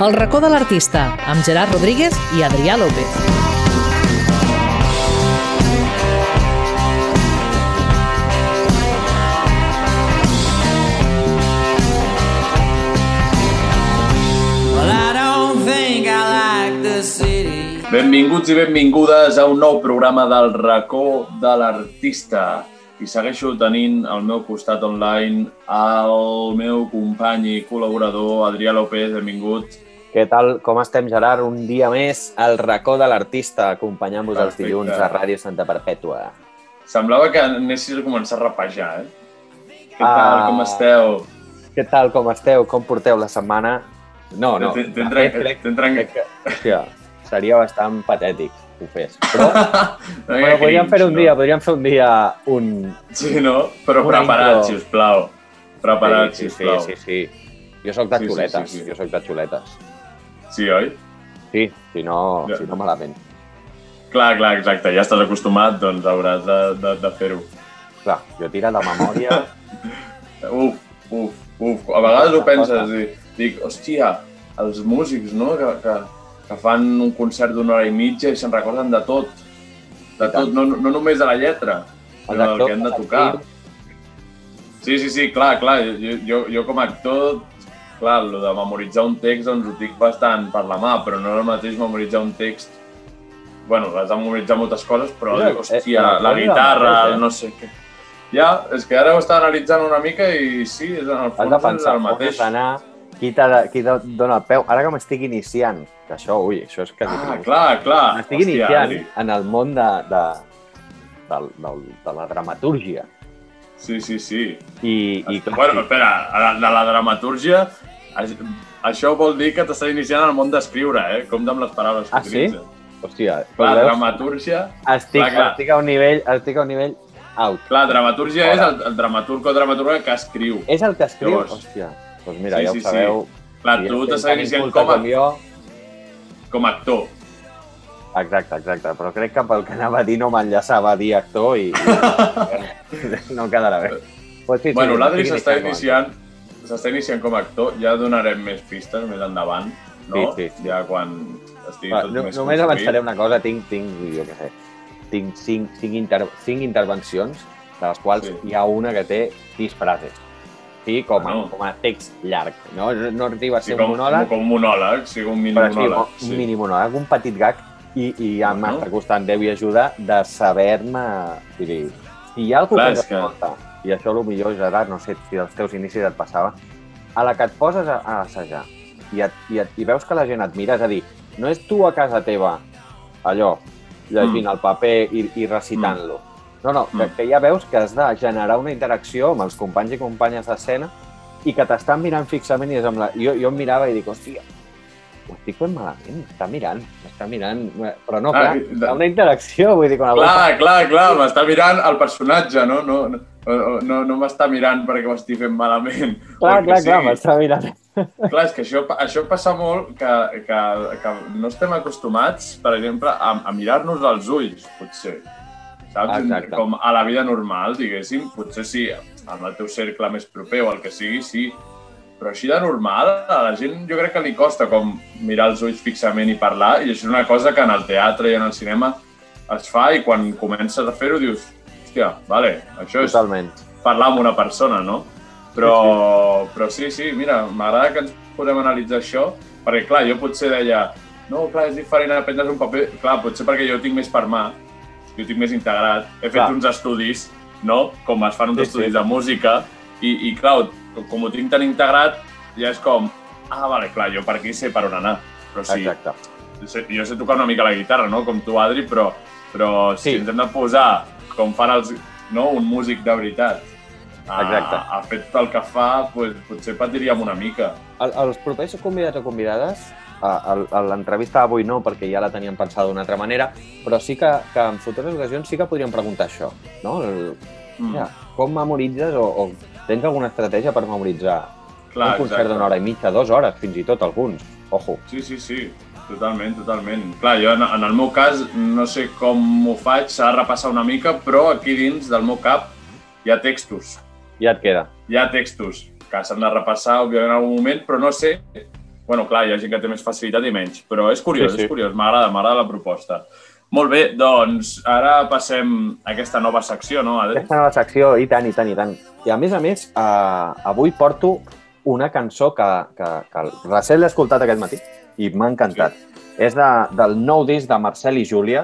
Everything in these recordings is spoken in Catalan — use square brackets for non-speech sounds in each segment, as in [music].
El racó de l'artista, amb Gerard Rodríguez i Adrià López. Benvinguts i benvingudes a un nou programa del racó de l'artista. I segueixo tenint al meu costat online el meu company i col·laborador Adrià López. Benvingut. Què tal? Com estem, Gerard? Un dia més al racó de l'artista, acompanyant-vos els dilluns a Ràdio Santa Perpètua. Semblava que anessis a començar a rapejar, eh? Què Ah. tal, com esteu? Què tal, com esteu? Com porteu la setmana? No, no. T'he- t'he de entren- fet, crec, t'he entren- crec que, hòstia, seria bastant patètic que ho fes. [laughs] Però, bueno, podríem fer un no? dia, podríem fer un dia un... Sí, no? Però preparat, intro. si us plau. Preparat, sí, si us sí, sí, sí. Jo sóc de Sí, sí, xuletes, sí, sí. jo sóc de xuletes. Sí, oi? Sí, si no, Ja. si no malament. Clar, clar, exacte. Ja estàs acostumat, doncs hauràs de, de, de fer-ho. Clar, jo tira de memòria... [laughs] Uf, uf, uf. A vegades ho penses i dic, hòstia, els músics, no?, que, que, que fan un concert d'una hora i mitja i se'n recorden de tot. De tot, no, no només de la lletra, sinó del que han de tocar. Sí, sí, sí, clar, clar. Jo, jo, jo com a actor, clar, el de memoritzar un text doncs ho dic bastant per la mà, però no és el mateix memoritzar un text Bueno, has de memoritzar moltes coses, però, Mira, eh, hòstia, eh, la eh, guitarra, eh? el no sé què... Ja, és que ara ho està analitzant una mica i sí, és en el fons de és pensar el on mateix. has d'anar, qui, qui te dona el peu. Ara que m'estic iniciant, que això, ui, això és quasi... Ah, clar, clar. M'estic iniciant Adri. en el món de, de, de, de, de la dramatúrgia. Sí, sí, sí. I, i clar, bueno, sí, espera, de la dramatúrgia, això vol dir que t'estàs iniciant en el món d'escriure, eh? Compte amb les paraules que Ah, sí? utilitzes. hòstia, Clar, però veus, dramatúrgia... estic, clar, clar. estic a un nivell, estic a un nivell out. Clar, dramatúrgia Fora. és el, el dramaturg o dramaturga que escriu. És el que escriu? Llavors. Hòstia, doncs mira, Sí, ja sí, ho sabeu. Clar, Si tu t'estàs iniciant com a, com jo. com a actor. Exacte, exacte, però crec que pel que anava a dir no m'enllaçava a dir actor i, i [laughs] no quedarà bé. Pues sí, sí, bueno, l'Adri s'està iniciant iniciant, s'està iniciant com a actor, ja donarem més pistes més endavant, no? Sí, sí, sí. Ja quan estigui Va, tot no, més només construït. avançaré una cosa, tinc, tinc jo què sé, tinc cinc, cinc, inter, cinc intervencions, de les quals Sí. hi ha una que té sis frases. Sí, com a, Bueno. com a text llarg. No, no, no arriba a Sí, ser com, un monòleg, com un monòleg, sí, un mini però sí, monòleg. un mini monòleg, un petit gag, i, i ja Bueno. m'està costant Déu i ajuda de saber-me... Vull dir, si hi ha algú Clar, que que- i això potser, Gerard, no sé si als teus inicis et passava, a la que et poses a, a assajar i, et, i, et, i veus que la gent et mira, és a dir, no és tu a casa teva, allò, llegint Mm. el paper i, i recitant-lo. No, no, que, Mm. que ja veus que has de generar una interacció amb els companys i companyes d'escena i que t'estan mirant fixament i és amb la... Jo, jo em mirava i dic, hòstia, ho estic fent malament, m'està mirant, m'està mirant... Però no, Ah, clar, i- hi ha una interacció, vull dir, quan. Clar, clar, clar, m'està mirant el personatge, no? No, no, no, no m'està mirant perquè ho estic fent malament. clar, o clar, clar, sigui. m'està mirant. Clar, és que això, això passa molt que, que, que no estem acostumats, per exemple, a, a mirar-nos als ulls, potser. Saps? Exacte. Com a la vida normal, diguéssim. Potser sí, amb el teu cercle més proper o el que sigui, sí. Però així de normal, a la gent jo crec que li costa com mirar els ulls fixament i parlar, i això és una cosa que en el teatre i en el cinema es fa, i quan comences a fer-ho dius, hòstia, vale, això és Totalment. parlar amb una persona, no? Però, però sí, sí, mira, m'agrada que ens podem analitzar això, perquè, clar, jo potser deia, no, clar, és diferent aprendre's un paper, clar, potser perquè jo tinc més per mà, jo tinc més integrat, he fet Clar. uns estudis, no?, com es fan uns Sí, estudis sí. de música, i, i clar, com, ho tinc tan integrat, ja és com, ah, vale, clar, jo per aquí sé per on anar, però sí, Exacte. sé, jo sé tocar una mica la guitarra, no?, com tu, Adri, però, però si Sí. ens hem de posar, com fan els, no, un músic de veritat, a, Exacte. a fer tot el que fa, pues, potser patiríem una mica. El, els propers convidats o convidades, a, l'entrevista d'avui no, perquè ja la teníem pensada d'una altra manera, però sí que, que en futures ocasions sí que podríem preguntar això, no? El, Mm. ja, com memoritzes o, o tens alguna estratègia per memoritzar Clar, un concert d'una hora i mitja, dues hores, fins i tot alguns. Ojo. Sí, sí, sí, totalment, totalment. Clar, jo en, en el meu cas no sé com ho faig, s'ha de repassar una mica, però aquí dins del meu cap hi ha textos. Ja et queda. Hi ha textos que s'han de repassar, òbviament, en algun moment, però no sé bueno, clar, hi ha gent que té més facilitat i menys, però és curiós, Sí, sí. és curiós, m'agrada, m'agrada la proposta. Molt bé, doncs ara passem a aquesta nova secció, no, Adri? Aquesta nova secció, i tant, i tant, i tant. I a més a més, eh, avui porto una cançó que, que, que recent l'he escoltat aquest matí i m'ha encantat. Sí. És de, del nou disc de Marcel i Júlia,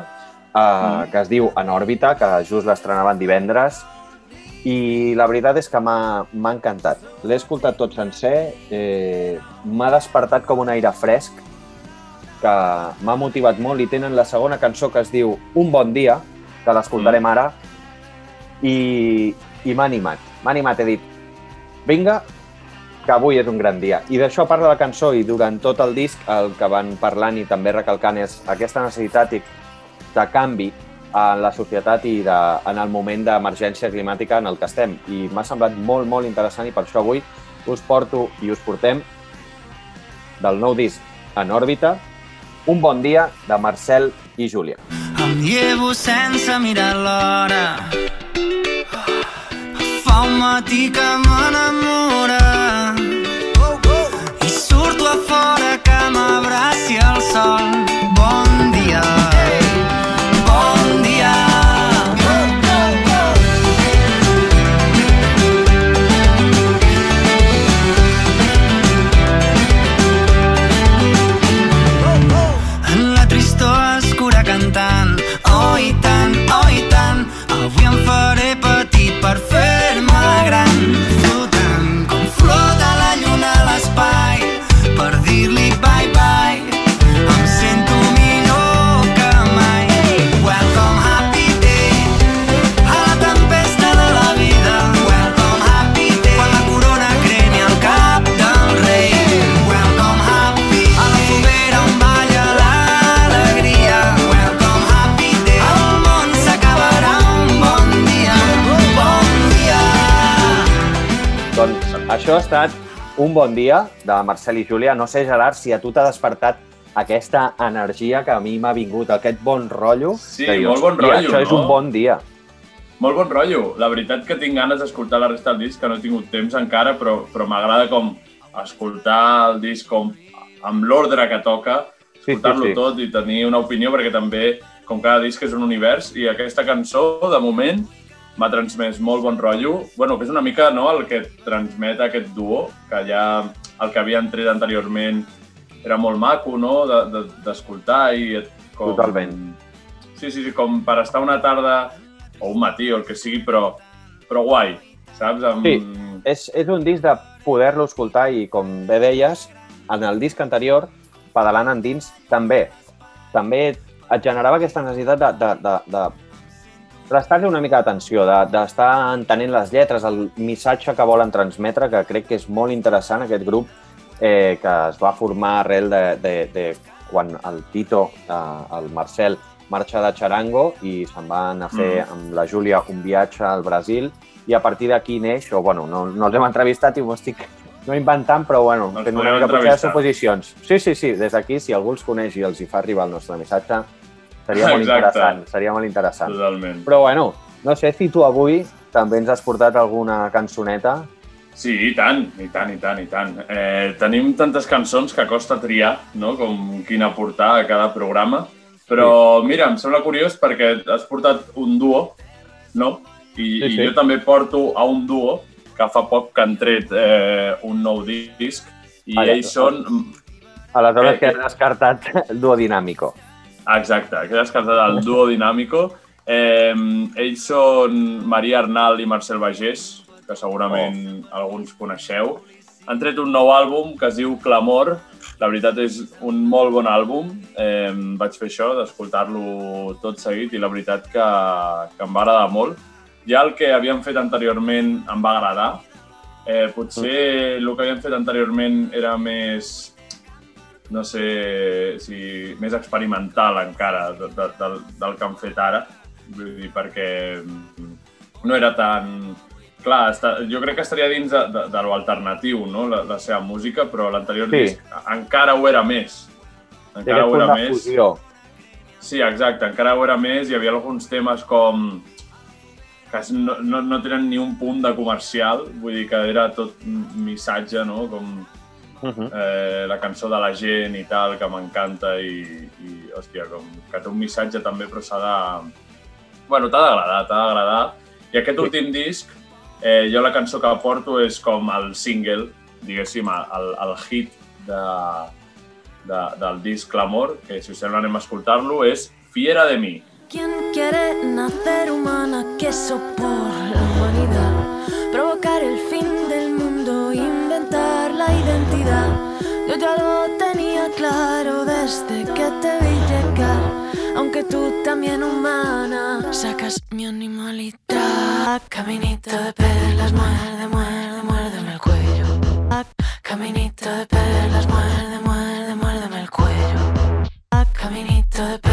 eh, Mm. que es diu En òrbita, que just l'estrenaven divendres, i la veritat és que m'ha m'ha encantat. L'he escoltat tot sencer, eh, m'ha despertat com un aire fresc, que m'ha motivat molt, i tenen la segona cançó que es diu Un bon dia, que l'escoltarem Mm. ara, i, i m'ha animat. M'ha animat, he dit, vinga, que avui és un gran dia. I d'això parla la cançó i durant tot el disc el que van parlant i també recalcant és aquesta necessitat de canvi en la societat i de, en el moment d'emergència climàtica en el que estem. I m'ha semblat molt, molt interessant i per això avui us porto i us portem del nou disc En òrbita, Un bon dia de Marcel i Júlia. Em llevo sense mirar l'hora Fa un matí que m'enamora I surto a fora que m'abraci el sol. Bon dia. Bon dia. En la cantant Oh, oh, per fer-me això ha estat un bon dia de Marcel i Júlia. No sé, Gerard, si a tu t'ha despertat aquesta energia que a mi m'ha vingut, aquest bon rotllo. Sí, que molt bon "Hòstia, rotllo, Això és no?" un bon dia. Molt bon rotllo. La veritat que tinc ganes d'escoltar la resta del disc, que no he tingut temps encara, però, però m'agrada com escoltar el disc com amb l'ordre que toca, Sí, sí, escoltar-lo sí. tot i tenir una opinió, perquè també, com cada disc és un univers, i aquesta cançó, de moment, m'ha transmès molt bon rotllo. bueno, que és una mica no, el que transmet aquest duo, que ja el que havien tret anteriorment era molt maco, no?, de- de- d'escoltar de, i... et- Com... Totalment. Sí, sí, sí, com per estar una tarda o un matí o el que sigui, però, però guai, saps? Amb... Sí. És, és un disc de poder-lo escoltar i, com bé deies, en el disc anterior, pedalant endins, també. També et generava aquesta necessitat de, de, de, de prestar-li una mica d'atenció, de- d'estar de, entenent les lletres, el missatge que volen transmetre, que crec que és molt interessant, aquest grup eh, que es va formar arrel de, de, de quan el Tito, eh, el Marcel, marxa de Charango i se'n van a fer Mm. amb la Júlia un viatge al Brasil i a partir d'aquí neix, o bueno, no, no els hem entrevistat i m'ho estic no inventant, però bueno, Els fent una mica potser de suposicions. Sí, sí, sí, des d'aquí, si algú els coneix i els hi fa arribar el nostre missatge, seria molt Exacte. interessant, seria molt interessant. Totalment. Però bueno, no sé si tu avui també ens has portat alguna cançoneta. Sí, i tant, i tant, i tant, i tant. Eh, tenim tantes cançons que costa triar, no?, com quina portar a cada programa. Però, sí. mira, em sembla curiós perquè has portat un duo, no? I, Sí, i sí. jo també porto a un duo que fa poc que han tret eh, un nou disc i ja, ells són... Aleshores Eh, que has descartat el duo dinàmico. Exacte, que he descartat el duo dinàmico. Eh, ells són Maria Arnal i Marcel Bagés, que segurament oh. alguns coneixeu. Han tret un nou àlbum que es diu Clamor. La veritat és un molt bon àlbum. Eh, vaig fer això, d'escoltar-lo tot seguit, i la veritat que, que em va agradar molt. Ja el que havíem fet anteriorment em va agradar. Eh, potser el que havíem fet anteriorment era més no sé si més experimental encara de, de, del, del que han fet ara, vull dir, perquè no era tan... Clar, està, jo crec que estaria dins de, de, de l'alternatiu, no?, la, la seva música, però l'anterior Sí. disc encara ho era més. Encara aquest ho era més. fusió. Sí, exacte, encara ho era més. Hi havia alguns temes com que no, no, no tenen ni un punt de comercial, vull dir que era tot missatge, no?, com Uh -huh. eh, la cançó de la gent i tal, que m'encanta i, i, hòstia, com que té un missatge també, però s'ha de... Bueno, t'ha d'agradar, t'ha d'agradar. I aquest Sí. últim disc, eh, jo la cançó que porto és com el single, diguéssim, el, el hit de, de, del disc Clamor, que si us sembla anem a escoltar-lo, és Fiera de mi. ¿Quién quiere nacer humana? Queso por la humanidad. Provocar el fin del mundo, inventar identidad. Yo ya lo tenía claro desde que te vi llegar. Aunque tú también humana, sacas mi animalidad. Caminito de perlas, muerde, muerde, muérdeme el cuello. Caminito de perlas, muerde, muerde, muérdeme el cuello. Caminito de perlas,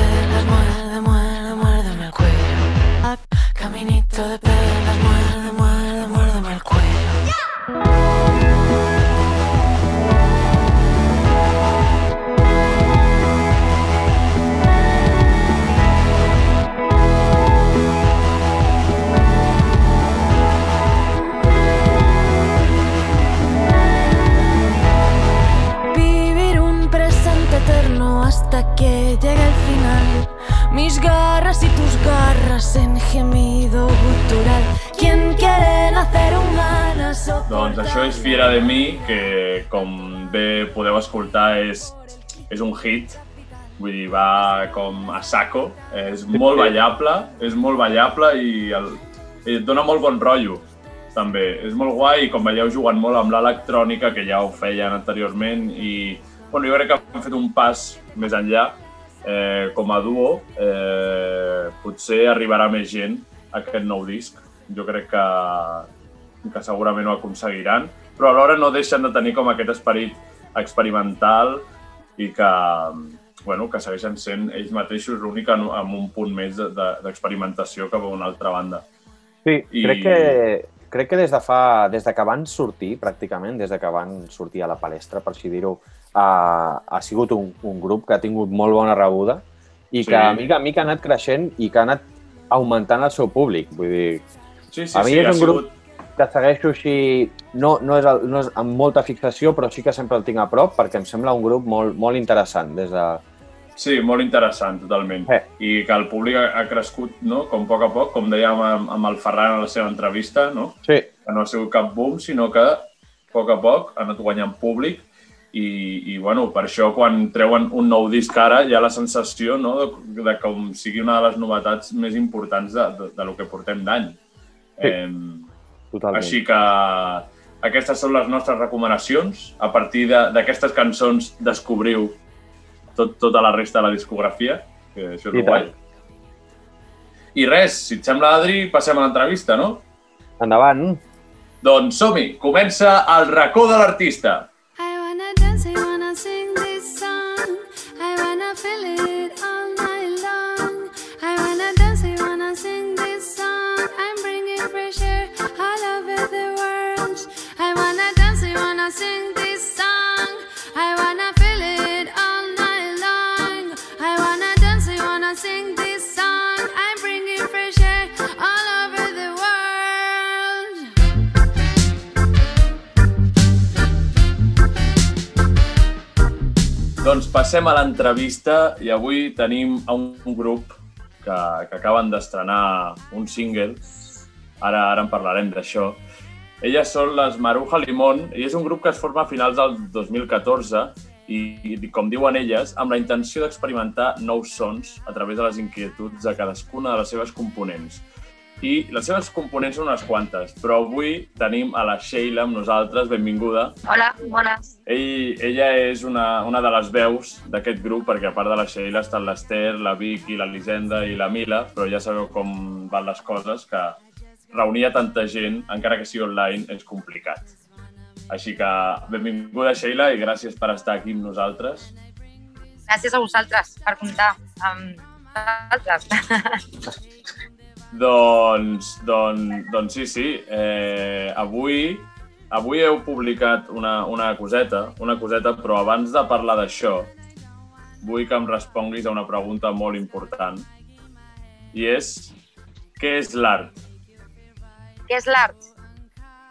Doncs això és Fiera de mi, que com bé podeu escoltar és, és un hit, vull dir, va com a saco, és molt ballable, és molt ballable i, el, i et dona molt bon rotllo, també. És molt guai i com veieu jugant molt amb l'electrònica, que ja ho feien anteriorment i bueno, jo crec que han fet un pas més enllà eh, com a duo. Eh, potser arribarà més gent a aquest nou disc. Jo crec que, que segurament ho aconseguiran, però alhora no deixen de tenir com aquest esperit experimental i que, bueno, que segueixen sent ells mateixos l'únic en- amb un punt més de- de- d'experimentació cap a una altra banda. Sí, I- crec que, crec que des de fa, des de que van sortir, pràcticament, des de que van sortir a la palestra, per així dir-ho, ha, ha sigut un, un grup que ha tingut molt bona rebuda i Sí. que a mica a mica ha anat creixent i que ha anat augmentant el seu públic. Vull dir, Sí, sí, A mi sí, és un grup- sigut... que segueixo així, no, no, és el, no és amb molta fixació, però sí que sempre el tinc a prop perquè em sembla un grup molt, molt interessant des de... Sí, molt interessant, totalment. Eh. I que el públic ha, crescut, no?, com a poc a poc, com dèiem amb, amb el Ferran a la seva entrevista, no? Sí, que no ha sigut cap boom, sinó que a poc a poc ha anat guanyant públic i, i bueno, per això quan treuen un nou disc ara hi ha la sensació no, de, de com sigui una de les novetats més importants de, de, de lo que portem d'any. Sí. Eh, totalment. així que aquestes són les nostres recomanacions. A partir de- d'aquestes cançons descobriu tot, tota la resta de la discografia, que això és I guai. tant. I res, si et sembla, Adri, passem a l'entrevista, no? Endavant. Doncs som-hi! Comença el racó de l'artista. Passem a l'entrevista i avui tenim a un, grup que, que acaben d'estrenar un single. Ara, ara en parlarem d'això. Elles són les Maruja Limón i és un grup que es forma a finals del 2014 i, i com diuen elles, amb la intenció d'experimentar nous sons a través de les inquietuds de cadascuna de les seves components. I les seves components són unes quantes, però avui tenim a la Sheila amb nosaltres, benvinguda. Hola, bones. Ell, ella és una, una de les veus d'aquest grup, perquè a part de la Sheila estan l'Ester, la Vicky, l'Elisenda i la Mila, però ja sabeu com van les coses, que reunir a tanta gent, encara que sigui online, és complicat. Així que benvinguda, Sheila, i gràcies per estar aquí amb nosaltres. Gràcies a vosaltres per comptar amb vosaltres. [laughs] Doncs, doncs, doncs sí, sí. Eh, avui, avui heu publicat una, una coseta, una coseta, però abans de parlar d'això, vull que em responguis a una pregunta molt important. I és, què és l'art? Què és l'art?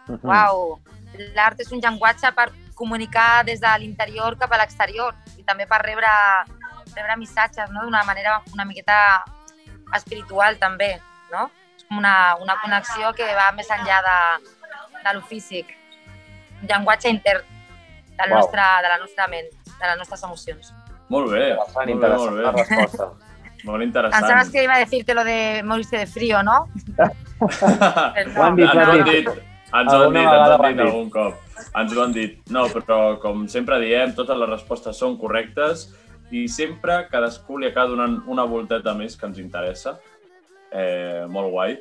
Mhm. Uau! L'art és un llenguatge per comunicar des de l'interior cap a l'exterior i també per rebre, rebre missatges no? d'una manera una miqueta espiritual també, no? És com una, una connexió que va més enllà de, de lo físic, un llenguatge intern del Uau. nostre, de la nostra ment, de les nostres emocions. Molt bé, molt bé, interessant molt la bé. resposta. Molt interessant. sembla que iba a decirte lo de morirse de frío, ¿no? [laughs] Però Ho han dit, ens ho han dit. ens ho han dit, ens ho han dit. algun cop. Ens ho han dit. No, però com sempre diem, totes les respostes són correctes i sempre cadascú li acaba donant una volteta més que ens interessa. Eh, molt guai.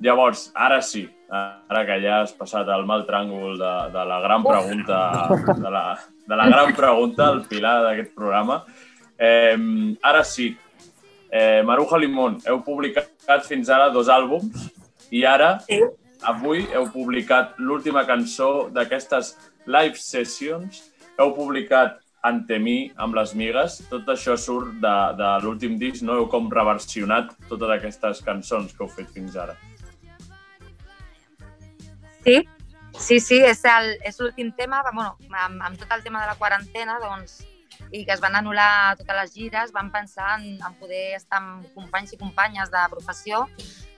Llavors, ara sí, ara que ja has passat el mal tràngol de, de la gran pregunta, de la, de la gran pregunta, el pilar d'aquest programa, eh, ara sí, eh, Maruja Limón, heu publicat fins ara dos àlbums i ara, avui, heu publicat l'última cançó d'aquestes live sessions, heu publicat Ante mi, amb les migues. Tot això surt de, de l'últim disc, no? Heu com reversionat totes aquestes cançons que heu fet fins ara. Sí, sí, sí, és l'últim tema, bueno, amb, amb tot el tema de la quarantena, doncs, i que es van anul·lar totes les gires, vam pensar en, en poder estar amb companys i companyes de professió,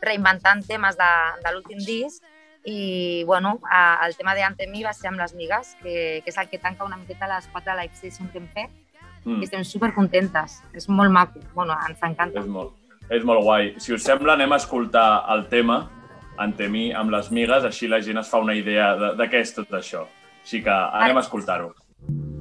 reinventant temes de, de l'últim disc, i bueno, el tema de Ante mi va ser amb les migues, que, que és el que tanca una miqueta les quatre live sessions que hem fet, Mm, i estem supercontentes, és molt maco, bueno, ens encanta. és, molt, és molt guai. Si us sembla, anem a escoltar el tema Ante mi, amb les migues, així la gent es fa una idea de, de què és tot això. Així que anem a escoltar-ho. y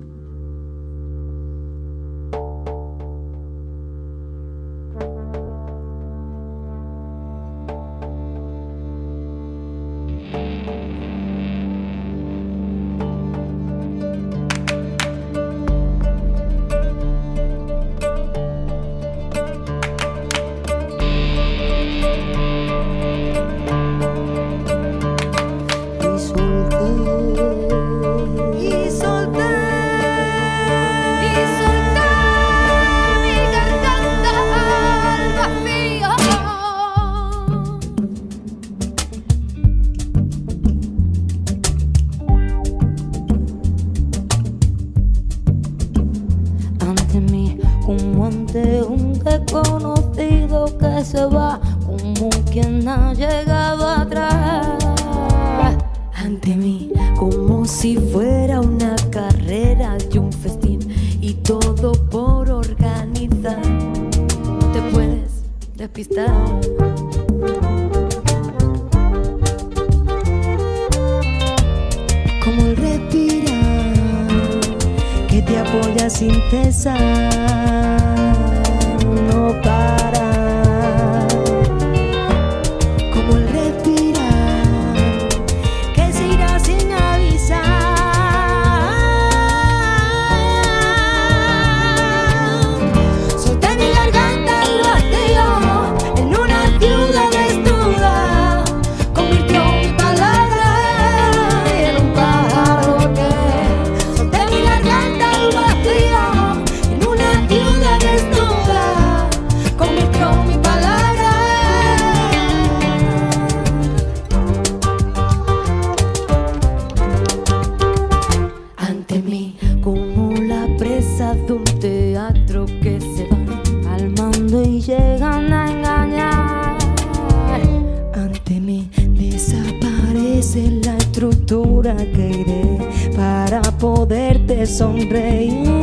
sombreio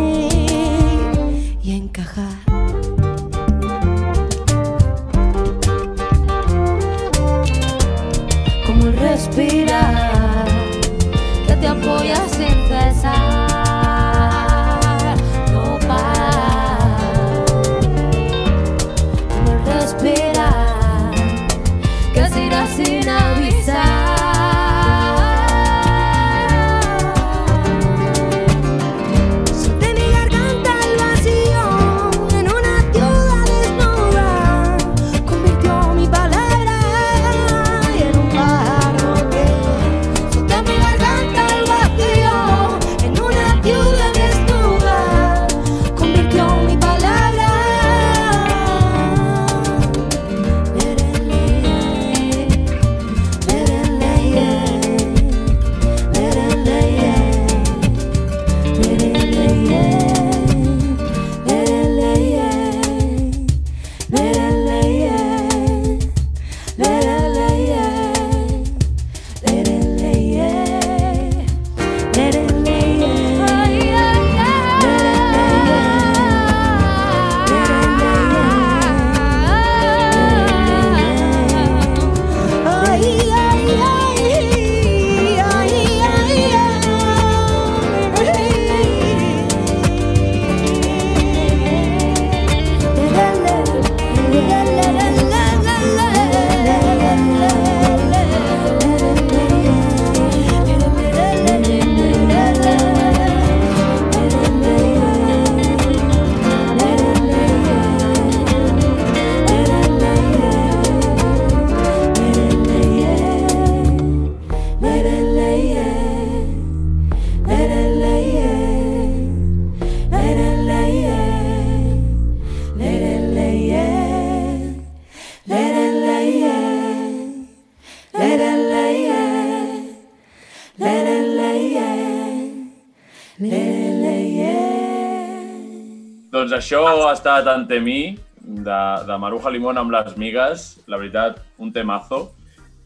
ha estat Ante mi, de, de Maruja Limón amb les migues. La veritat, un temazo.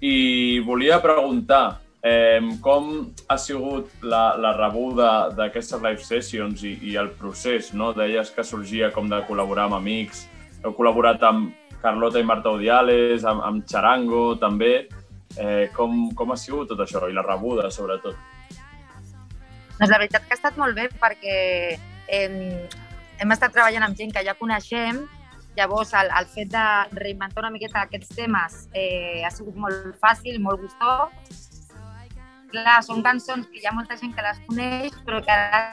I volia preguntar eh, com ha sigut la, la rebuda d'aquestes live sessions i, i el procés, no? Deies que sorgia com de col·laborar amb amics. Heu col·laborat amb Carlota i Marta Odiales, amb, amb Charango, també. Eh, com, com ha sigut tot això? I la rebuda, sobretot. Doncs la veritat que ha estat molt bé perquè eh, hem estat treballant amb gent que ja coneixem, llavors el, el fet de reinventar una miqueta aquests temes eh, ha sigut molt fàcil, molt gustós. Clar, són cançons que hi ha molta gent que les coneix, però que ara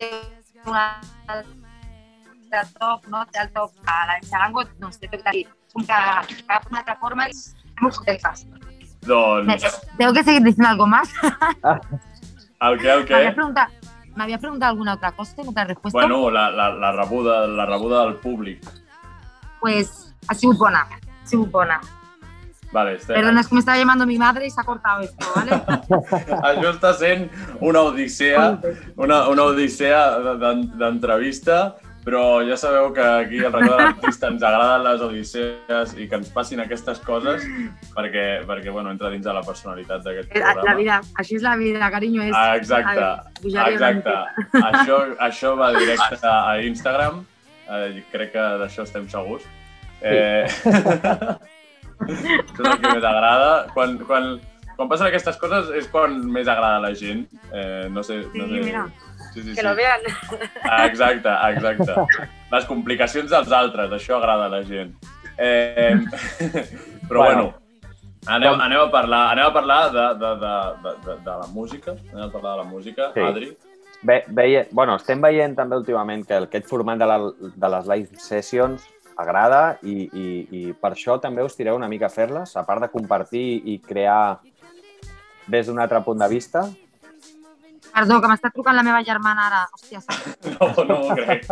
té una altre toc, no? Té el toc a la xarango, doncs té toc de com que cap una altra forma és molt complejas. Doncs, Tengo que seguir diciendo algo más. el què, el què? Me había preguntado alguna otra cosa, tengo otra respuesta. Bueno, la, la, la, rebuda, la rebuda del públic. Pues ha sido bona, ha sido bona. Vale, estem... Perdona, es que me estaba llamando mi madre y se ha cortado esto, ¿vale? Això està sent una odissea, una, una odissea d'en- d'entrevista, però ja sabeu que aquí al Record de l'Artista ens agraden les odissees i que ens passin aquestes coses perquè, perquè bueno, entra dins de la personalitat d'aquest La, programa. la vida, així és la vida, cariño. És, Ah, exacte, exacte. [laughs] Això, això va directe a Instagram, eh, crec que d'això estem segurs. Eh, [laughs] això és el que més agrada. Quan, quan, quan passen aquestes coses és quan més agrada a la gent. Eh, no sé... Sí, no sé. mira, Sí, sí, que sí. lo vean. Ah, exacte, exacte. Les complicacions dels altres, això agrada a la gent. Eh, [laughs] però Bueno. bueno, anem, anem a parlar, anem a parlar de, de, de, de, de, de la música. Anem a parlar de la música, Sí. Adri. Ve, veie, bueno, estem veient també últimament que aquest format de, la, de les live sessions agrada i, i, i per això també us tireu una mica a fer-les, a part de compartir i crear des d'un altre punt de vista. Perdó, que m'està trucant la meva germana ara. Hòstia, No, no ho crec.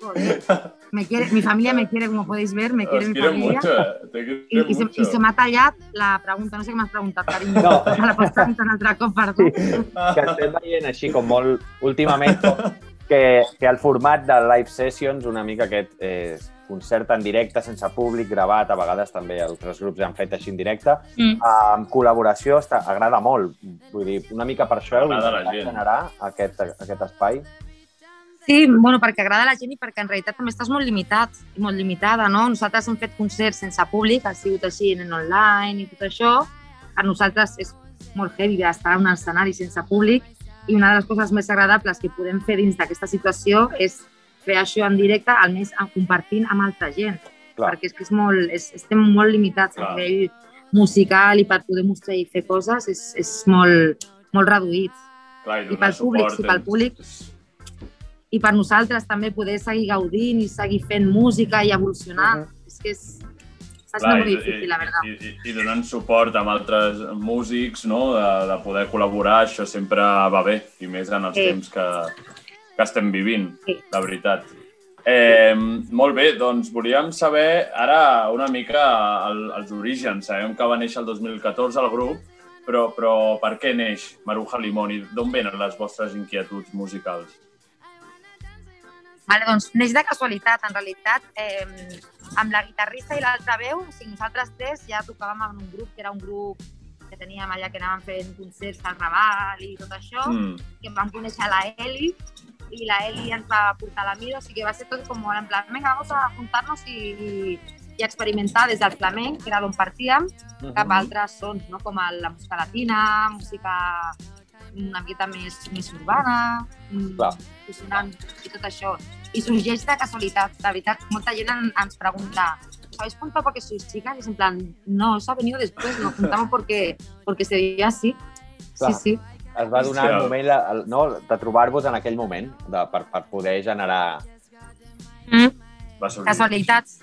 joder. [laughs] Me quiere, mi familia me quiere, como podéis ver, me quiere Os mi familia. mucho, eh, I, i, se. I se m'ha tallat la pregunta. No sé què m'has preguntat, carinyo. No. [laughs] Me la pots preguntar un altre cop, perdó. que estem veient així com molt últimament [laughs] que, que el format de live sessions, una mica aquest eh, concert en directe, sense públic, gravat, a vegades també altres grups han fet així en directe, Mm. amb col·laboració està, agrada molt. Vull dir, una mica per això heu a intentat generar aquest, aquest espai. Sí, bueno, perquè agrada a la gent i perquè en realitat també estàs molt limitat i molt limitada, no? Nosaltres hem fet concerts sense públic, ha sigut així en online i tot això. Per nosaltres és molt heavy estar en un escenari sense públic i una de les coses més agradables que podem fer dins d'aquesta situació és fer això en directe, almenys en- compartint amb altra gent. Clar. Perquè és que és molt, és, estem molt limitats Clar. a nivell musical i per poder mostrar i fer coses és, és molt, molt reduït. Clar, i donar pel públic, sí, pel és- públic. i per nosaltres també poder seguir gaudint i seguir fent música i evolucionant. És que és, està sent Clar, molt i- difícil, la veritat. I, i, I donant suport amb altres músics, no? de, de poder col·laborar, això sempre va bé, i més en els Sí. temps que, que estem vivint, Sí. la veritat. Eh, molt bé, doncs volíem saber ara una mica el, els orígens. Sabem que va néixer el 2014 el grup, però, però per què neix Maruja Limón i d'on venen les vostres inquietuds musicals? Vale, doncs neix de casualitat, en realitat. Eh, amb la guitarrista i l'altra veu, o sigui, nosaltres tres ja tocàvem en un grup, que era un grup que teníem allà que anàvem fent concerts al Raval i tot això, Mm, que vam conèixer la Eli, i la Eli ens va portar la mida, o sigui que va ser tot com molt en plan, vinga, vamos a juntar-nos i, i, i experimentar des del flamenc, que era d'on partíem, cap a altres sons, no? com la música latina, música una miqueta més, més urbana, mm, Clar. i tot això. I sorgeix de casualitat, de veritat. Molta gent en- ens pregunta, ¿os habéis juntado porque sois chicas? Y es en plan, no, eso ha venido después, nos juntamos porque, porque se veía así. Clar. Sí, sí. Es va donar el moment el, no, de trobar-vos en aquell moment de, per, per poder generar... Mm. va. Casualitats.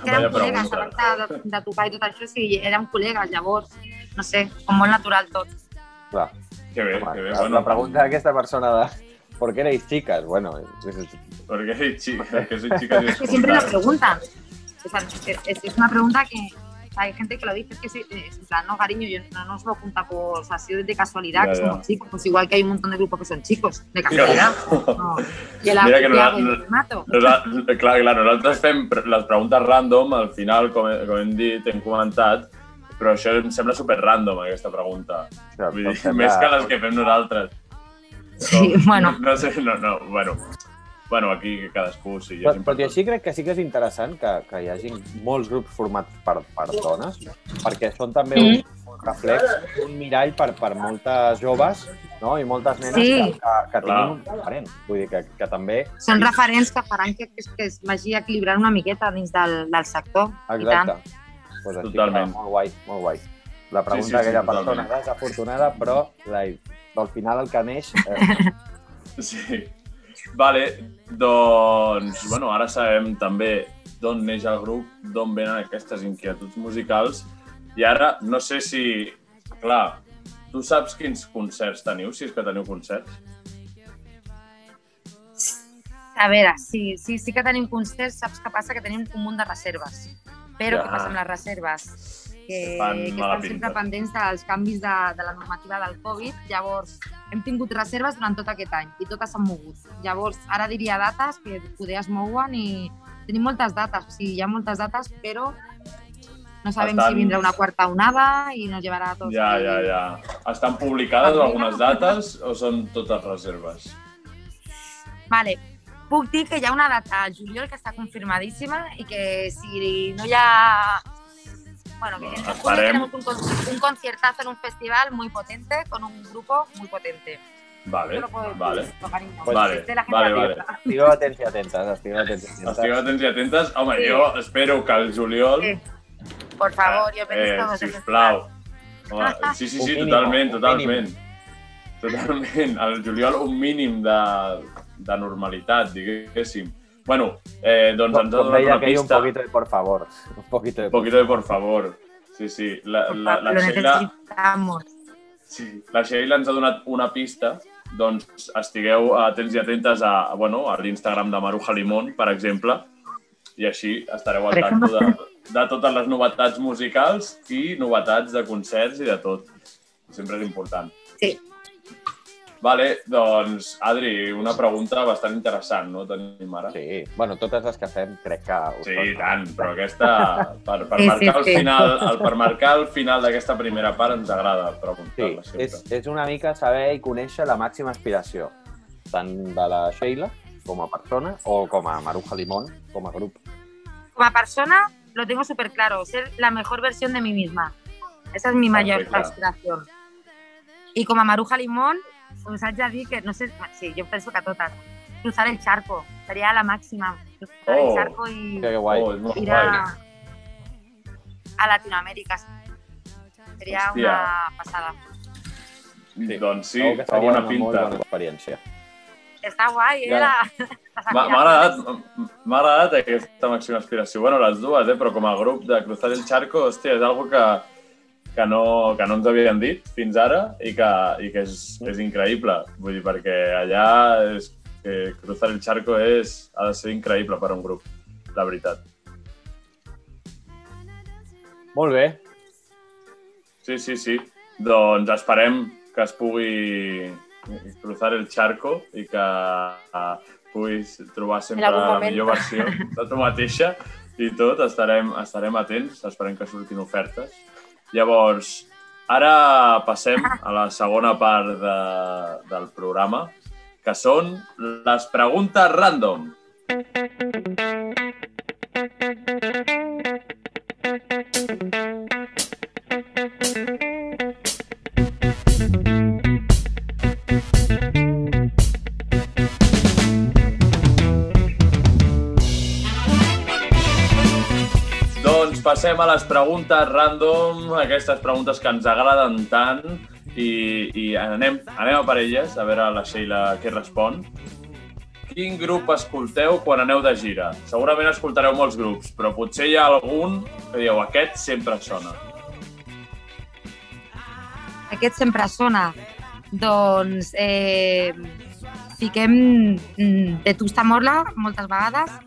Que Vaya érem col·legues, abans de, de, tocar i tot això, sí, érem col·legues, llavors, no sé, com molt natural tot. Clar, Que bé, home, que bé. la, Bueno, la pregunta d'aquesta persona de ¿por qué erais chicas? Bueno, és, és, Porque soy chica, que soy chica y Es [laughs] que siempre lo preguntan. O sea, es, es- una pregunta que, hay gente que lo dice, es que sí, es en plan, no, cariño, yo no nos lo junta por, o sea, ha sido de casualidad Ya, que ya. somos chicos, pues igual que hay un montón de grupos que son chicos, de casualidad. [laughs] No. I el Mira que no- què hago? no- Me mato. Nosaltres, clar, clar, nosaltres fem les preguntes random, al final, com, com hem dit, hem comentat, però això em sembla super random, aquesta pregunta. Vull dir, [laughs] més que les que fem nosaltres. Sí, bueno, No sé, no, no, bueno. Bueno, aquí que cadascú sí. Però, però tot i així crec que sí que és interessant que, que hi hagi molts grups formats per, per dones, perquè són també un, un reflex, un mirall per, per moltes joves no? i moltes nenes Sí. que, que, que tinguin un referent. Vull dir que, que també... són referents que faran que, que, que es vagi equilibrant una miqueta dins del, del sector. Exacte. Pues així Totalment. que Molt guai, molt guai. La pregunta Sí, sí, sí, d'aquella totalment. persona és afortunada, però la, al final el que neix... Eh, [laughs] Sí. Vale, doncs, bueno, ara sabem també d'on neix el grup, d'on venen aquestes inquietuds musicals, i ara no sé si, clar, tu saps quins concerts teniu, si és que teniu concerts? A veure, sí, sí, sí que tenim concerts, saps què passa? Que tenim un munt de reserves. Però Ja. què passa amb les reserves? Que, que estan sempre pendents dels canvis de, de la normativa del Covid. Llavors, hem tingut reserves durant tot aquest any i totes s'han mogut. Llavors, ara diria dates que poder es mouen i tenim moltes dates. O sigui, hi ha moltes dates, però no sabem Estan- si vindrà una quarta onada i nos llevarà a tots. Ja, ja, ja. Estan publicades algunes dates o són totes reserves? Vale. Puc dir que hi ha una data al juliol que està confirmadíssima i que si no hi ha... Bueno, que en esperem. tenemos un, un conciertazo en un festival muy potente con un grupo muy potente. Vale, puedo vale. cariño. Vale, la gente vale, atenta. vale. estigueu atents i atentes, estigueu atents i atentes. Estigueu atents i atentes. Home, Sí. jo espero que el juliol... Sí. Por favor, yo pedís eh, todos ese sisplau. Home, [laughs] sí, sí, sí, mínim, totalment, totalment. Totalment. Al juliol un mínim de, de normalitat, diguéssim. Bueno, eh, doncs ens ha Com donat deia una aquell, un pista. poquito de por favor. Un poquito de Un poquito de por favor. Sí, sí. La, Por la, la, lo Sheila, necesitamos. sí, la Sheila ens ha donat una pista doncs estigueu atents i atentes a, bueno, a l'Instagram de Maruja Limón, per exemple, i així estareu al tanto de, de totes les novetats musicals i novetats de concerts i de tot. Sempre és important. Sí. Vale, doncs, Adri, una pregunta bastant interessant, no? Tenim ara. Sí, bueno, totes les que fem crec que... Sí, i tant, però aquesta, per, per Sí, sí, marcar el sí. final, el, per marcar el final d'aquesta primera part ens agrada Sí, preguntar-la sempre. és, és una mica saber i conèixer la màxima aspiració, tant de la Sheila com a persona o com a Maruja Limón, com a grup. Como persona, lo tengo súper claro, ser la mejor versión de mí misma. Esa es mi mayor Perfecte. aspiración. Y como a Maruja Limón, us haig de dir que, no sé, sí, yo penso que a totes, cruzar el charco, sería la máxima. Cruzar Oh. el charco y Que guai. Oh, ir a, a Latinoamérica. Sería Hòstia. una pasada. Doncs sí, Segur que fa seria bona una molt pinta. bona experiència. Està guai, eh? Ja. [laughs] M'ha agradat, m'ha agradat aquesta màxima aspiració. Bueno, les dues, eh? però com a grup de Cruzar el Charco, hòstia, és algo que, que, no, que no ens havien dit fins ara i que, i que és, és increïble. Vull dir, perquè allà és, que Cruzar el Charco és, ha de ser increïble per a un grup, la veritat. Molt bé. Sí, sí, sí. Doncs esperem que es pugui cruzar el charco i que uh, puguis trobar sempre la millor versió de tu mateixa i tot, estarem, estarem atents, esperem que surtin ofertes. Llavors, ara passem a la segona part de, del programa, que són les preguntes random. Passem a les preguntes random, aquestes preguntes que ens agraden tant i, i anem, anem a per elles, a veure la Sheila què respon. Quin grup escolteu quan aneu de gira? Segurament escoltareu molts grups, però potser hi ha algun que dieu aquest sempre sona. Aquest sempre sona. Doncs eh, fiquem mm, de Tusta Morla moltes vegades,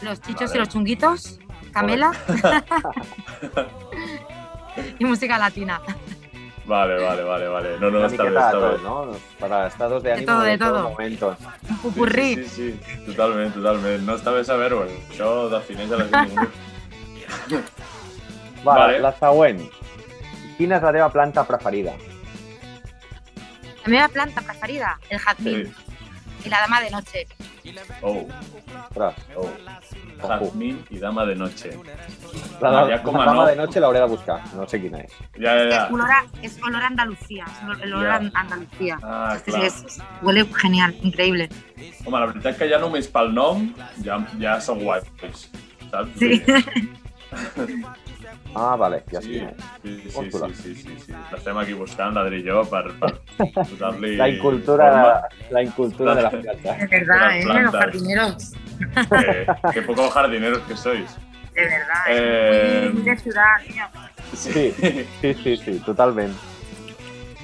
los chichos Vale. y los chunguitos, Camela, i [laughs] música latina. Vale, vale, vale, vale. No, no, de bé. tot, ¿no? Para estados de ánimo todo, de de todo todo. momento. Un pupurrí. Sí, sí, sí, sí, totalment, totalment. No està bé saber-ho, això defineix a la gent. Vale, Vale. la següent. Quina és la teva planta preferida? La meva planta preferida, el jazmín Sí. I la dama de noche. Oh, oh. Jazmín i dama de noche. la, la, la dama no. de noche l'hauré de buscar, no sé és. Ja, ja, Es olor a, es olor a Andalucía, es olor- el olor Ya. a Andalucía. Ah, Sí, clar. es- huele genial, increíble. Home, la veritat que ja només pel nom ja, ja són saps? Sí. [laughs] Ah, vale, ja Sí, sí, sí, sí, sí, sí, sí. L'estem aquí buscant, l'Adri i jo, per, per posar-li... [laughs] La incultura, forma. la incultura de las plantas. De verdad, ¿eh? plantas. Los jardineros. Eh, qué poco jardineros que sois. De verdad. Eh, Es muy de ciudad, tío. Sí, sí, [laughs] sí, sí, totalment.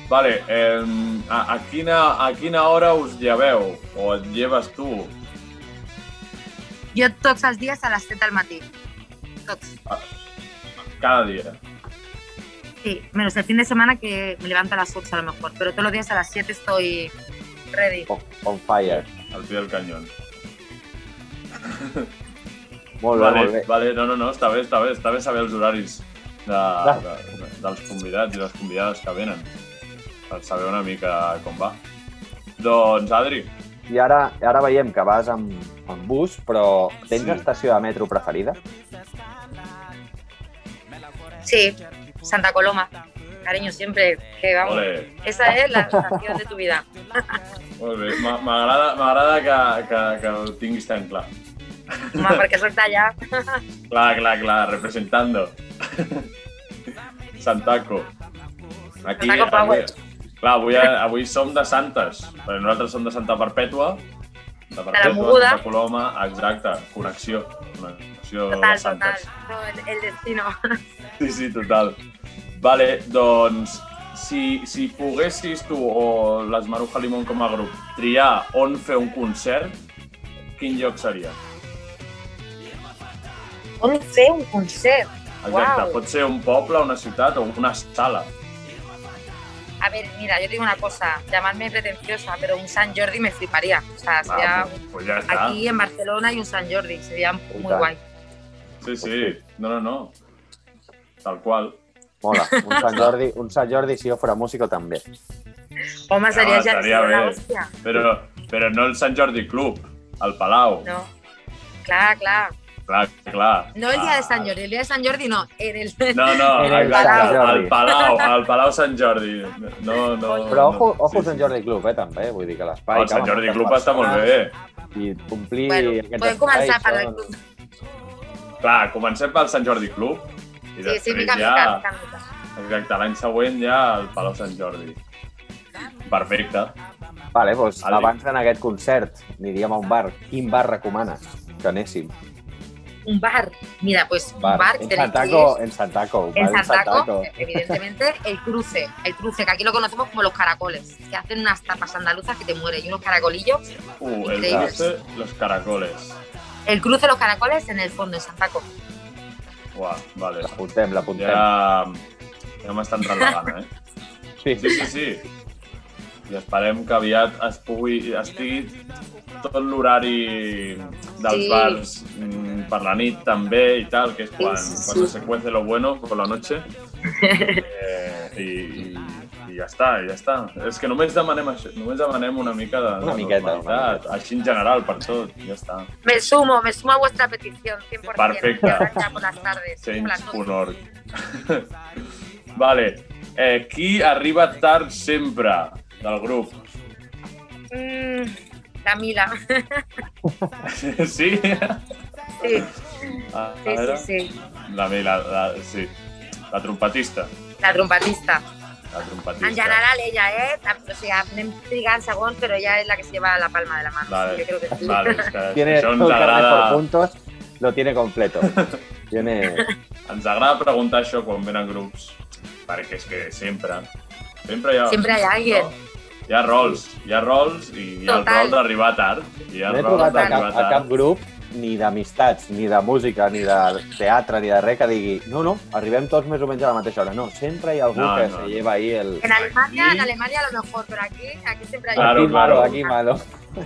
Vale, eh, a, a, quina, a quina hora us lleveu? O et lleves tu? Jo tots els dies a les 7 del matí. Tots. Cada dia. Sí, menos el fin de semana que me levanto a las 8 a lo mejor, pero todos los días a las 7 estoy ready. On, on fire. Al pie del cañón. Molt bé, Vale, molt bé. vale, no, no, no, està bé, està bé, està bé saber els horaris de, de, de, dels convidats i les convidades que venen per saber una mica com va. Doncs, Adri, I ara, ara veiem que vas amb, amb bus, però tens Sí. estació de metro preferida? Sí, Santa Coloma. Cariño, siempre que vamos. ole, Esa es la estación de tu vida. molt bé. M'a- M'agrada que, que, que ho tinguis tan clar. Home, perquè soc d'allà. Clar, clar, clar, representando. Santaco. Aquí, Santaco Power. avui, clar, avui, avui som de Santes, però nosaltres som de Santa Perpètua, de Perpètua, Moguda. Santa Coloma, exacte, connexió, connexió de Total, total. Santes. Todo el, el destino. [laughs] Sí, sí, total. Vale, doncs, si, si poguessis tu o les Maruja Limón com a grup triar on fer un concert, quin lloc seria? On fer un concert? Exacte, Uau. pot ser un poble, una ciutat o una sala. A ver, mira, yo digo una cosa, llamadme pretenciosa, pero un San Jordi me fliparía. O sea, sería Ah, pues, pues ya está. aquí en Barcelona y un San Jordi, sería muy Total. guay. Sí, sí, no, no, no. Tal qual. Mola. [laughs] Un Sant Jordi, un Sant Jordi si jo fora músico també. Home, seria Ah, ja estaria seria bé. hòstia. Però, però no el Sant Jordi Club, al Palau. No. Clar, clar. Clar, clar. No el día Ah, de San Jordi, el día de San Jordi no, en el... No, no, En el exacte, Sant Jordi. al Palau, al Palau Sant Jordi. No, no, Però ojo, ojo Sí, Sant. Jordi Club, eh, també. Vull dir que l'espai... El Sant Jordi Club està molt bé. I omplir Bueno, podem començar espais per el són- club. Clar, comencem pel Sant Jordi Club i Sí, sí, mica, ja... mica, mica. Exacte, l'any següent ja al Palau Sant Jordi. Perfecte. Vale, doncs Adri. abans d'anar a aquest concert, aniríem a un bar. Quin bar recomanes que anéssim? Un bar. Mira, pues un bar en Santaco, en Santaco. en bar Santaco, evidentemente, [laughs] el cruce. El cruce, que aquí lo conocemos como los caracoles, que hacen unas tapas andaluzas que te mueren y unos caracolillos. Uh, el cruce, los caracoles. El cruce de los caracoles en el fondo, en Santaco. Uah, vale. L'apuntem, l'apuntem. Ja, ja m'estan relevant, [laughs] eh? Sí, Sí, sí, sí. I esperem que aviat es pugui, estigui tot l'horari dels Sí. bars mm, per la nit també i tal, que és quan, Sí, sí, sí. quan se cuece lo bueno por la noche. [laughs] Eh, i, i, I ja està, ja està. És que només demanem això, només demanem una mica de, Una de miqueta, una normalitat, miqueta. així en general, per tot, ja està. Me sumo, me sumo a vuestra petición, 100%. Perfecte. Tardes. las noches. Change.org. vale. Eh, qui arriba tard sempre del grup? Mm, la Mila. [laughs] sí? Sí, A sí, sí, sí. La, la, la, sí. La trompetista. La trompetista. La trompetista. En general ella, ¿eh? O sigui, anem trigant segons, però ella és la que se lleva la palma de la mano. Vale, Sí, yo creo que sí. vale, és que Tiene això todo ens el carnet por agrada, puntos, lo tiene completo. [laughs] Tiene... ens agrada preguntar això quan venen grups, perquè és que sempre, sempre hi ha... Siempre hay alguien. No? Hi ha rols, hi ha rols i hi ha el rol d'arribar tard. Hi ha No he el rol trobat a cap, a cap grup ni d'amistats, ni de música, ni de teatre, ni de res que digui no, no, arribem tots més o menys a la mateixa hora. No, sempre hi ha algú No, que no. se lleva ahí el... En Alemania, Aquí- en Alemania a lo mejor, pero aquí, aquí siempre hay Claro, aquí malo, claro. aquí malo.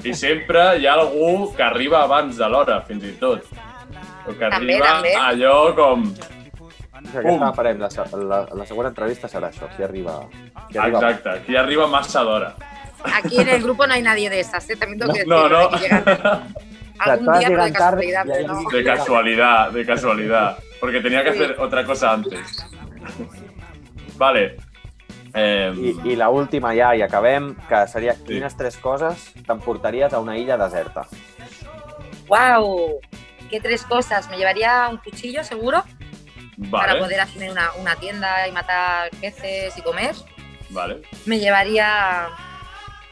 I sempre hi ha algú que arriba abans de l'hora, fins i tot. O que També, arriba també. allò com... Aquesta la farem, la, la, la següent entrevista serà això, qui arriba... Qui arriba Exacte, qui arriba massa d'hora. Aquí en el grupo no hay nadie de esas, ¿eh? también tengo que No, decirlo, no. De día, tarde, casualidad, no. De casualidad, de casualidad. Porque tenía que hacer otra cosa antes. Vale. Eh, I, I la última ja, i acabem, que seria quines tres coses t'emportaries a una illa deserta? ¡Wow! ¿Qué tres cosas? Me llevaría un cuchillo, seguro, para poder hacer una, una tienda y matar peces y comer. vale. Me llevaría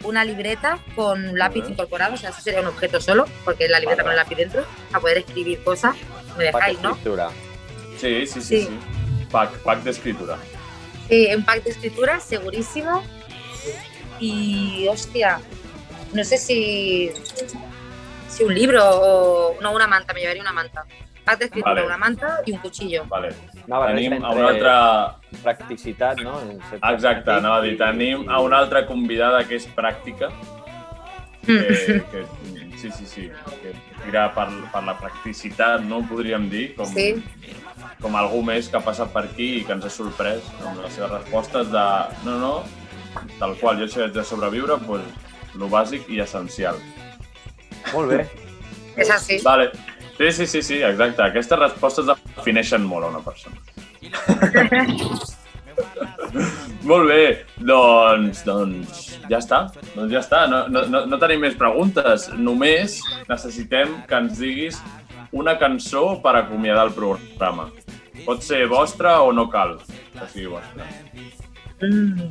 una libreta con lápiz Vale. incorporado, o sea, eso sería un objeto solo, porque es la libreta Vale. con el lápiz dentro, para poder escribir cosas. Me Pack dejáis, ¿no? Sí, sí, sí, Sí. sí. Pack, pack de escritura. Sí, un pack de escritura, segurísimo. Y, hostia, no sé si, si un libro o... No, una manta, me llevaría una manta. Pack de escritura, Vale. una manta y un cuchillo. Vale. Una barreja Tenim altra... practicitat, no? Exacte, anava a dir, tenim a una altra convidada que és pràctica, que, que sí, sí, sí, que tira per, per la practicitat, no podríem dir, com, Sí. com algú més que ha passat per aquí i que ens ha sorprès amb les seves respostes de no, no, tal qual, jo si haig de sobreviure, doncs, lo bàsic i essencial. Molt bé. Es así. Vale. Sí, sí, sí, sí, exacte. Aquestes respostes defineixen molt a una persona. [laughs] molt bé, doncs, doncs ja està. Doncs ja està, no, no, no, tenim més preguntes. Només necessitem que ens diguis una cançó per acomiadar el programa. Pot ser vostra o no cal que sigui vostra. Mm.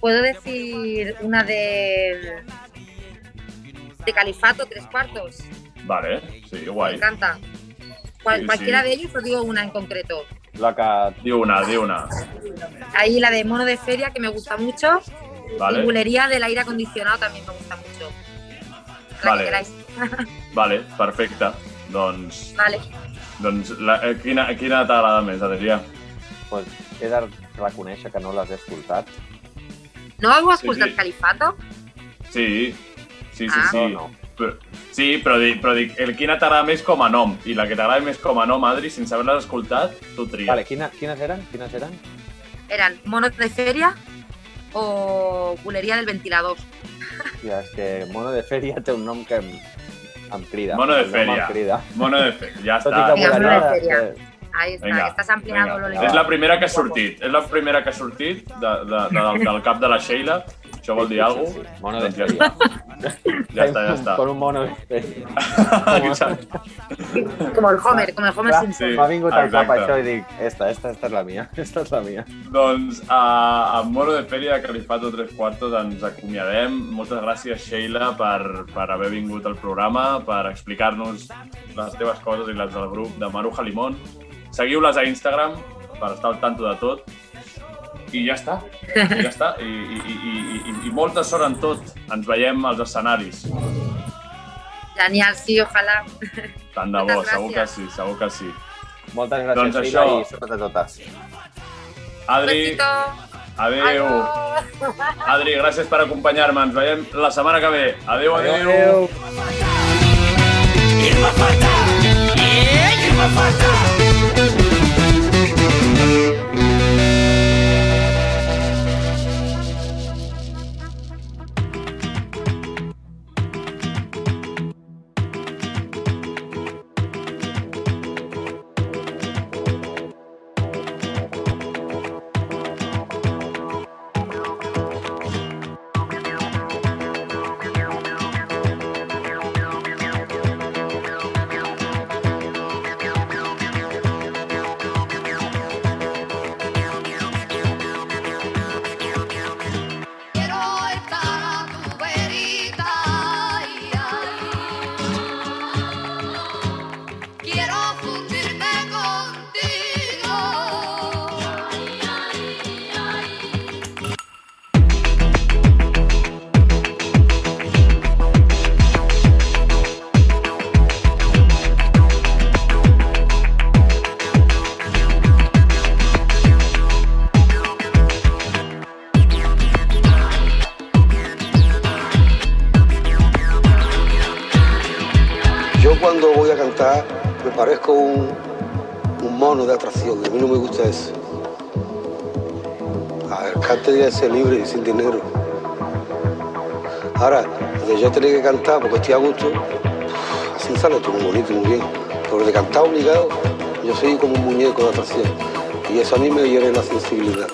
Puedo decir una de. de Califato, tres cuartos. Vale, sí, Me guai. encanta. Cual- Sí, sí. Cualquiera de ellos, os digo una en concreto. La que... Di una, di una. Ahí la de Mono de Feria, que me gusta mucho. Y Vale, Bulería del aire acondicionado también me gusta mucho. La Vale. que [laughs] vale, perfecte. Doncs, Vale. doncs la, eh, quina, quina t'agrada més, Adrià? Pues, he de reconèixer que no les he escoltat. ¿No hago Sí, escuchar sí. Califato? Sí, sí, sí, Ah. sí. No, no. Però, sí, però dic, però dic, el quina t'agrada més com a nom i la que t'agrada més com a nom, Adri, sense haver-les escoltat, tu tries. Vale, quina, quines eren? Quines eren? ¿Eran Mono de Feria o Bulería del ventilador? Hòstia, és que Mono de Fèria té un nom que em, em crida. Mono de crida. Mono de fe, ja Tot i està. que Vinga, Ahí está, Venga, estás ampliando venga. lo És la primera que ha sortit, és la primera que ha sortit de, de, de, del, del cap de la Sheila. Això vol dir alguna cosa? Mono de Doncs ja Fèria. Ja està, ja està. Con un mono. [laughs] Como el Homer, como el Homer Simpson. Sí, M'ha vingut al cap això i dic, esta, esta, esta és la mia, [laughs] esta és la mia. Doncs a, a Mono de Fèria de Califato Tres Quartos ens acomiadem. Moltes gràcies, Sheila, per, per haver vingut al programa, per explicar-nos les teves coses i les del grup de Maruja Limón. Seguiu-les a Instagram per estar al tanto de tot. I ja està, i ja està. I, i, i, i, i, i molta sort en tot. Ens veiem als escenaris. Genial, sí, ojalà. Tant de bo, segur que sí, segur que sí. Moltes gràcies, Doncs això- i sort a totes. Adri, adeu. Adiós. Adri, gràcies per acompanyar-me. Ens veiem la setmana que ve. Adeu, adeu. Adéu. Irma A ver, cante debe ser libre y sin dinero. Ahora, de yo tener que cantar porque estoy a gusto, así sale todo muy bonito, muy bien. Pero de cantar obligado, yo soy como un muñeco de atracción. Y eso a mí me hiere la sensibilidad.